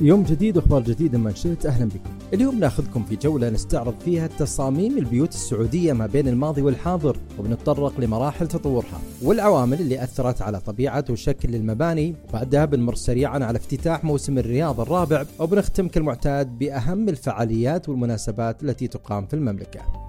يوم جديد وإخبار جديده من شئت أهلا بكم. اليوم نأخذكم في جولة نستعرض فيها تصاميم البيوت السعودية ما بين الماضي والحاضر وبنتطرق لمراحل تطورها والعوامل اللي أثرت على طبيعة وشكل المباني وبعدها بنمر سريعا على افتتاح موسم الرياض الرابع وبنختم كالمعتاد بأهم الفعاليات والمناسبات التي تقام في المملكة.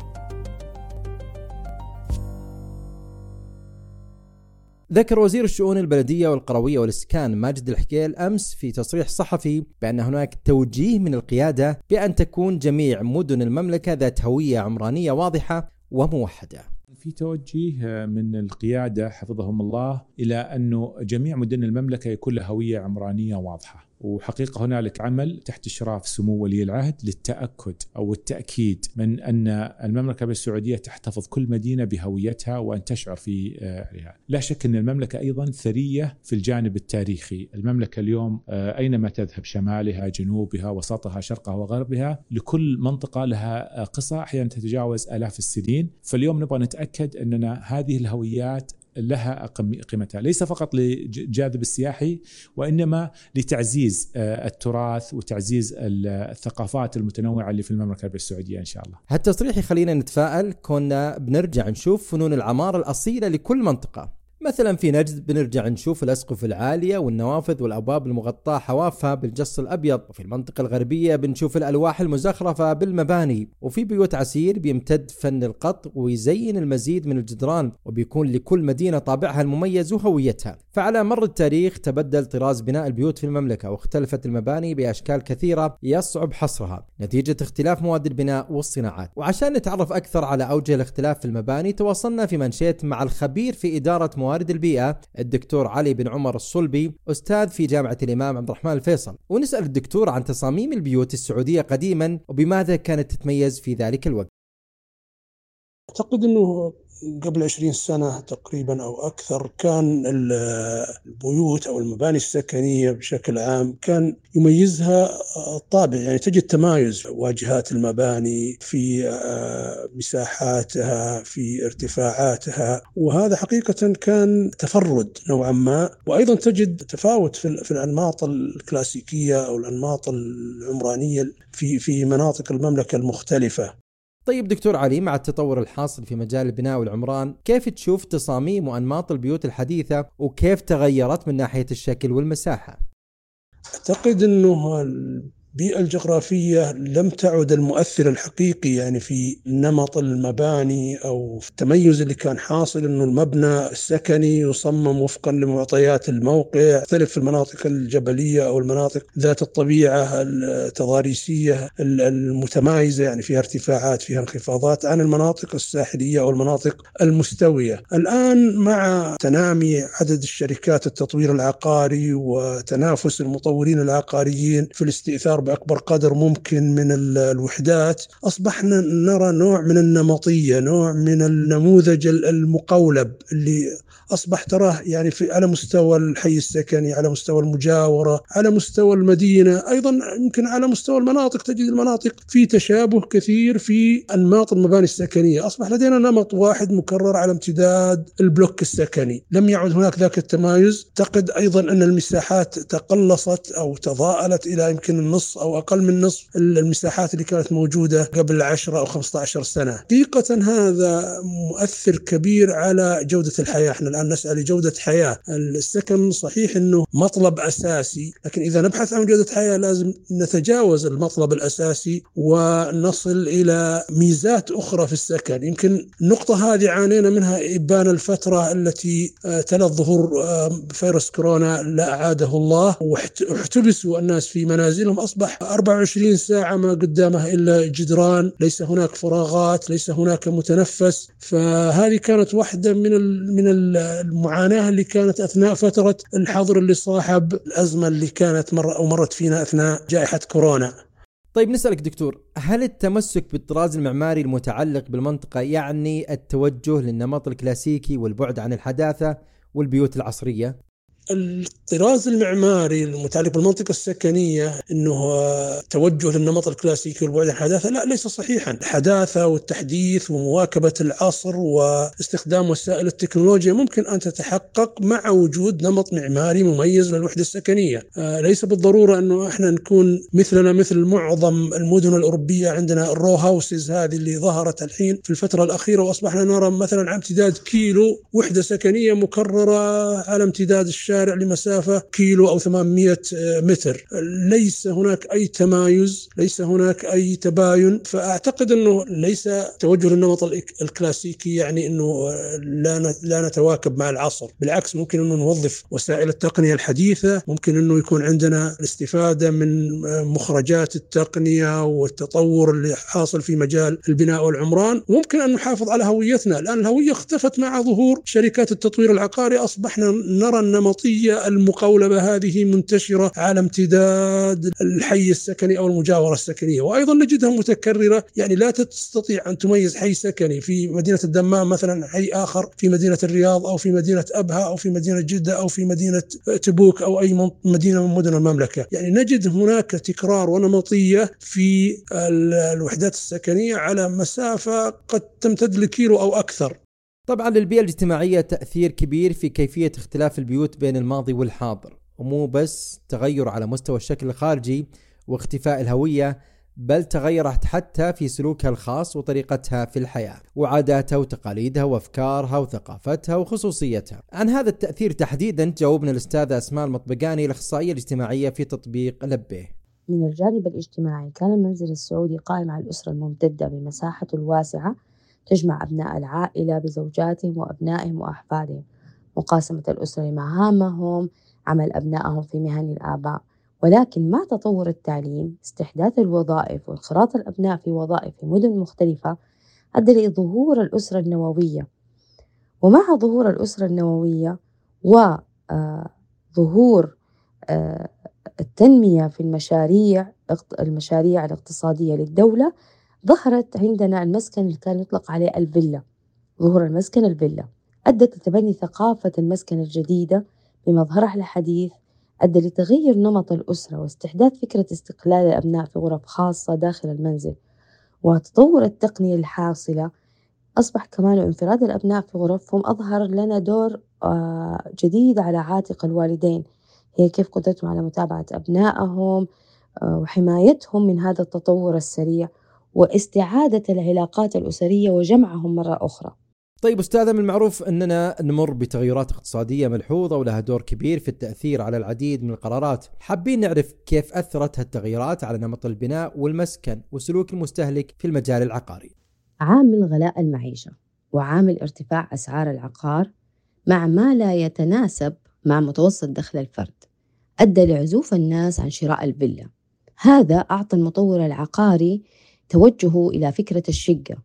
ذكر وزير الشؤون البلدية والقروية والإسكان ماجد الحكيل أمس في تصريح صحفي بأن هناك توجيه من القيادة بأن تكون جميع مدن المملكة ذات هوية عمرانية واضحة وموحدة. في توجيه من القيادة حفظهم الله إلى أنه جميع مدن المملكة يكون لها هوية عمرانية واضحة. وحقيقة هنالك عمل تحت إشراف سمو ولي العهد للتأكد أو التأكيد من أن المملكة السعودية تحتفظ كل مدينة بهويتها وأن تشعر في عليها. لا شك أن المملكة أيضا ثرية في الجانب التاريخي. المملكة اليوم أينما تذهب شمالها جنوبها وسطها شرقها وغربها لكل منطقة لها قصة أحيانا تتجاوز آلاف السنين. فاليوم نبغى نتأكد أننا هذه الهويات لها قيمتها. ليس فقط للجاذب السياحي وإنما لتعزيز التراث وتعزيز الثقافات المتنوعة اللي في المملكة العربية السعودية إن شاء الله. هالتصريح يخلينا نتفائل. كنا بنرجع نشوف فنون العمارة الأصيلة لكل منطقة. مثلا في نجد بنرجع نشوف الأسقف العالية والنوافذ والأبواب المغطاة حوافها بالجص الأبيض وفي المنطقة الغربية بنشوف الألواح المزخرفة بالمباني وفي بيوت عسير بيمتد فن القط ويزين المزيد من الجدران وبيكون لكل مدينة طابعها المميز وهويتها. فعلى مر التاريخ تبدل طراز بناء البيوت في المملكة واختلفت المباني بأشكال كثيرة يصعب حصرها نتيجة اختلاف مواد البناء والصناعات. وعشان نتعرف أكثر على أوجه الاختلاف في المباني تواصلنا في منشيت مع الخبير في إدارة موارد البيئة الدكتور علي بن عمر الصلبي أستاذ في جامعة الإمام عبد الرحمن الفيصل. ونسأل الدكتور عن تصاميم البيوت السعودية قديما وبماذا كانت تتميز في ذلك الوقت. أعتقد أنه قبل 20 سنة تقريبا أو أكثر كان البيوت أو المباني السكنية بشكل عام كان يميزها الطابع يعني تجد تمايز واجهات المباني في مساحاتها في ارتفاعاتها وهذا حقيقة كان تفرد نوعا ما. وأيضا تجد تفاوت في الأنماط الكلاسيكية أو الأنماط العمرانية في في مناطق المملكة المختلفة. طيب دكتور علي مع التطور الحاصل في مجال البناء والعمران كيف تشوف تصاميم وأنماط البيوت الحديثة وكيف تغيرت من ناحية الشكل والمساحة؟ أعتقد أنه البيئة الجغرافية لم تعد المؤثر الحقيقي يعني في نمط المباني أو في التميز اللي كان حاصل أنه المبنى السكني يصمم وفقا لمعطيات الموقع يختلف في المناطق الجبلية أو المناطق ذات الطبيعة التضاريسية المتمايزة يعني فيها ارتفاعات فيها انخفاضات عن المناطق الساحلية أو المناطق المستوية. الآن مع تنامي عدد الشركات التطوير العقاري وتنافس المطورين العقاريين في الاستئثار بأكبر قدر ممكن من الوحدات أصبحنا نرى نوع من النمطية، نوع من النموذج المقولب اللي أصبح تراه يعني في على مستوى الحي السكني، على مستوى المجاورة، على مستوى المدينة، أيضا يمكن على مستوى المناطق تجد المناطق في تشابه كثير في أنماط المباني السكنية، أصبح لدينا نمط واحد مكرر على امتداد البلوك السكني، لم يعد هناك ذاك التمايز، اعتقد أيضا أن المساحات تقلصت أو تضاءلت إلى يمكن أو أقل من نصف المساحات اللي كانت موجودة قبل 10 أو 15 سنة. حقيقه هذا مؤثر كبير على جودة الحياة، إحنا الآن نسعى لجودة حياة، السكن صحيح إنه مطلب أساسي، لكن إذا نبحث عن جودة حياة لازم نتجاوز المطلب الأساسي ونصل إلى ميزات أخرى في السكن، يمكن النقطة هذه عانينا منها إبان الفترة التي تلت ظهور فيروس كورونا لا أعاده الله واحتبسوا الناس في منازلهم. أصبح 24 ساعة ما قدامه إلا جدران ليس هناك فراغات ليس هناك متنفس فهذه كانت واحدة من من المعاناة اللي كانت أثناء فترة الحظر اللي صاحب الأزمة اللي كانت مر أو مرت فينا أثناء جائحة كورونا طيب نسألك دكتور هل التمسك بالطراز المعماري المتعلق بالمنطقة يعني التوجه للنمط الكلاسيكي والبعد عن الحداثة والبيوت العصرية؟ الطراز المعماري المتعلق بالمنطقة السكنية أنه توجه للنمط الكلاسيكي والبعد عن الحداثة لا ليس صحيحا. الحداثة والتحديث ومواكبة العصر واستخدام وسائل التكنولوجيا ممكن أن تتحقق مع وجود نمط معماري مميز للوحدة السكنية. آه، ليس بالضرورة أنه إحنا نكون مثلنا مثل معظم المدن الأوروبية عندنا الرو هاوسز هذه اللي ظهرت الحين في الفترة الأخيرة وأصبحنا نرى مثلا على امتداد كيلو وحدة سكنية مكررة على امتداد الشارع. لمسافة كيلو أو 800 متر. ليس هناك أي تمايز ليس هناك أي تباين. فأعتقد أنه ليس توجه للنمط الكلاسيكي يعني أنه لا لا نتواكب مع العصر. بالعكس ممكن أنه نوظف وسائل التقنية الحديثة. ممكن أنه يكون عندنا الاستفادة من مخرجات التقنية والتطور اللي حاصل في مجال البناء والعمران. ممكن أن نحافظ على هويتنا. الآن الهوية اختفت مع ظهور شركات التطوير العقاري. أصبحنا نرى النمطية المقولبة هذه منتشرة على امتداد الحي السكني أو المجاورة السكنية. وأيضا نجدها متكررة يعني لا تستطيع أن تميز حي سكني في مدينة الدمام مثلا حي آخر في مدينة الرياض أو في مدينة أبها أو في مدينة جدة أو في مدينة تبوك أو أي مدينة من مدن المملكة. يعني نجد هناك تكرار ونمطية في الوحدات السكنية على مسافة قد تمتد لكيلو أو أكثر. طبعا للبيئة الاجتماعية تأثير كبير في كيفية اختلاف البيوت بين الماضي والحاضر ومو بس تغير على مستوى الشكل الخارجي واختفاء الهوية بل تغيرت حتى في سلوكها الخاص وطريقتها في الحياة وعاداتها وتقاليدها وأفكارها وثقافتها وخصوصيتها. عن هذا التأثير تحديدا جاوبنا الأستاذة أسماء المطبقاني الأخصائية الاجتماعية في تطبيق لبيه من الجانب الاجتماعي كان المنزل السعودي قائم على الأسرة الممتدة بمساحته الواسعة تجمع أبناء العائلة بزوجاتهم وأبنائهم وأحفادهم. مقاسمة الأسرة لمهامهم عمل أبنائهم في مهن الآباء. ولكن مع تطور التعليم استحداث الوظائف وانخراط الأبناء في وظائف في مدن مختلفة أدى لظهور الأسرة النووية. ومع ظهور الأسرة النووية وظهور آه، التنمية في المشاريع المشاريع الاقتصادية للدولة ظهرت عندنا المسكن اللي كان يطلق عليه الفيلا ظهور المسكن الفيلا. أدت لتبني ثقافة المسكن الجديدة بمظهرها الحديث أدى لتغير نمط الأسرة واستحداث فكرة استقلال الأبناء في غرف خاصة داخل المنزل. وتطور التقنية الحاصلة أصبح كمان انفراد الأبناء في غرفهم أظهر لنا دور آه، جديد على عاتق الوالدين. هي كيف قدرتهم على متابعة أبنائهم آه، وحمايتهم من هذا التطور السريع. واستعادة العلاقات الأسرية وجمعهم مرة أخرى. طيب أستاذة من المعروف أننا نمر بتغيرات اقتصادية ملحوظة ولها دور كبير في التأثير على العديد من القرارات. حابين نعرف كيف أثرت هالتغيرات على نمط البناء والمسكن وسلوك المستهلك في المجال العقاري؟ عامل غلاء المعيشة وعامل ارتفاع أسعار العقار مع ما لا يتناسب مع متوسط دخل الفرد. أدى لعزوف الناس عن شراء الفيلا. هذا أعطى المطور العقاري توجهه إلى فكرة الشقة.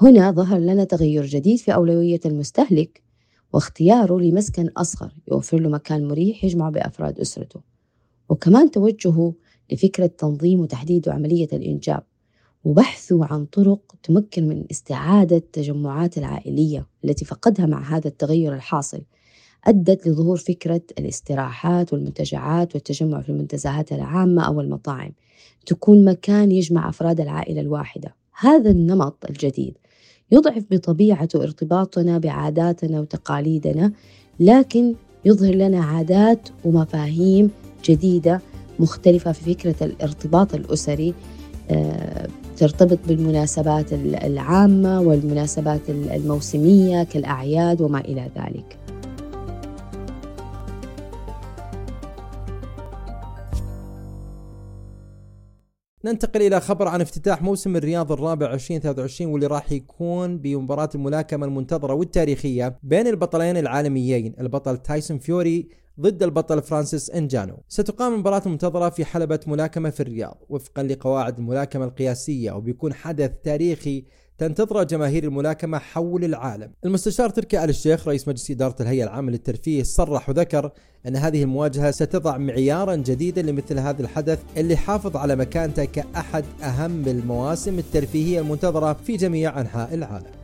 هنا ظهر لنا تغير جديد في أولوية المستهلك واختياره لمسكن أصغر يوفر له مكان مريح يجمع بأفراد أسرته. وكمان توجهه لفكرة تنظيم وتحديد عملية الإنجاب وبحثه عن طرق تمكن من استعادة التجمعات العائلية التي فقدها مع هذا التغير الحاصل. أدت لظهور فكرة الاستراحات والمنتجعات والتجمع في المنتزهات العامة أو المطاعم تكون مكان يجمع أفراد العائلة الواحدة هذا النمط الجديد يضعف بطبيعته ارتباطنا بعاداتنا وتقاليدنا لكن يظهر لنا عادات ومفاهيم جديدة مختلفة في فكرة الارتباط الأسري آه، ترتبط بالمناسبات العامة والمناسبات الموسمية كالأعياد وما إلى ذلك. ننتقل إلى خبر عن افتتاح موسم الرياض الرابع 2023 واللي راح يكون بمباراة الملاكمة المنتظرة والتاريخية بين البطلين العالميين. البطل تايسون فيوري ضد البطل فرانسيس إنجانو. ستقام المباراة المنتظرة في حلبة ملاكمة في الرياض وفقا لقواعد الملاكمة القياسية وبيكون حدث تاريخي تنتظر جماهير الملاكمة حول العالم. المستشار تركي آل الشيخ رئيس مجلس إدارة الهيئة العامة للترفيه صرح وذكر أن هذه المواجهة ستضع معيارا جديدا لمثل هذا الحدث اللي حافظ على مكانته كأحد أهم المواسم الترفيهية المنتظرة في جميع أنحاء العالم.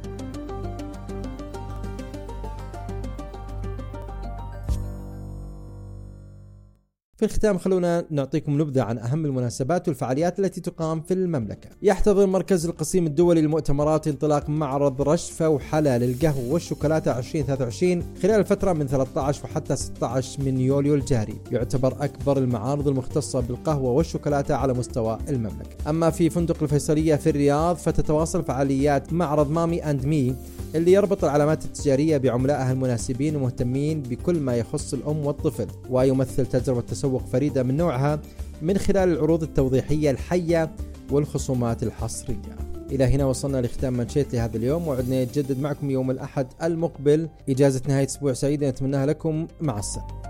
في الختام خلونا نعطيكم نبذة عن أهم المناسبات والفعاليات التي تقام في المملكة. يحتضن مركز القصيم الدولي للمؤتمرات انطلاق معرض رشفة وحلا للقهوة والشوكولاتة 2023 خلال الفترة من 13 وحتى 16 من يوليو الجاري. يعتبر أكبر المعارض المختصة بالقهوة والشوكولاتة على مستوى المملكة. أما في فندق الفيصلية في الرياض فتتواصل فعاليات معرض مامي أند مي اللي يربط العلامات التجارية بعملائها المناسبين ومهتمين بكل ما يخص الأم والطفل ويمثل تجربة تسوق فريدة من نوعها من خلال العروض التوضيحية الحية والخصومات الحصرية. إلى هنا وصلنا لختام منشيت لهذا اليوم وعدنا نتجدد معكم يوم الأحد المقبل. إجازة نهاية أسبوع سعيدة نتمناها لكم. مع السلامة.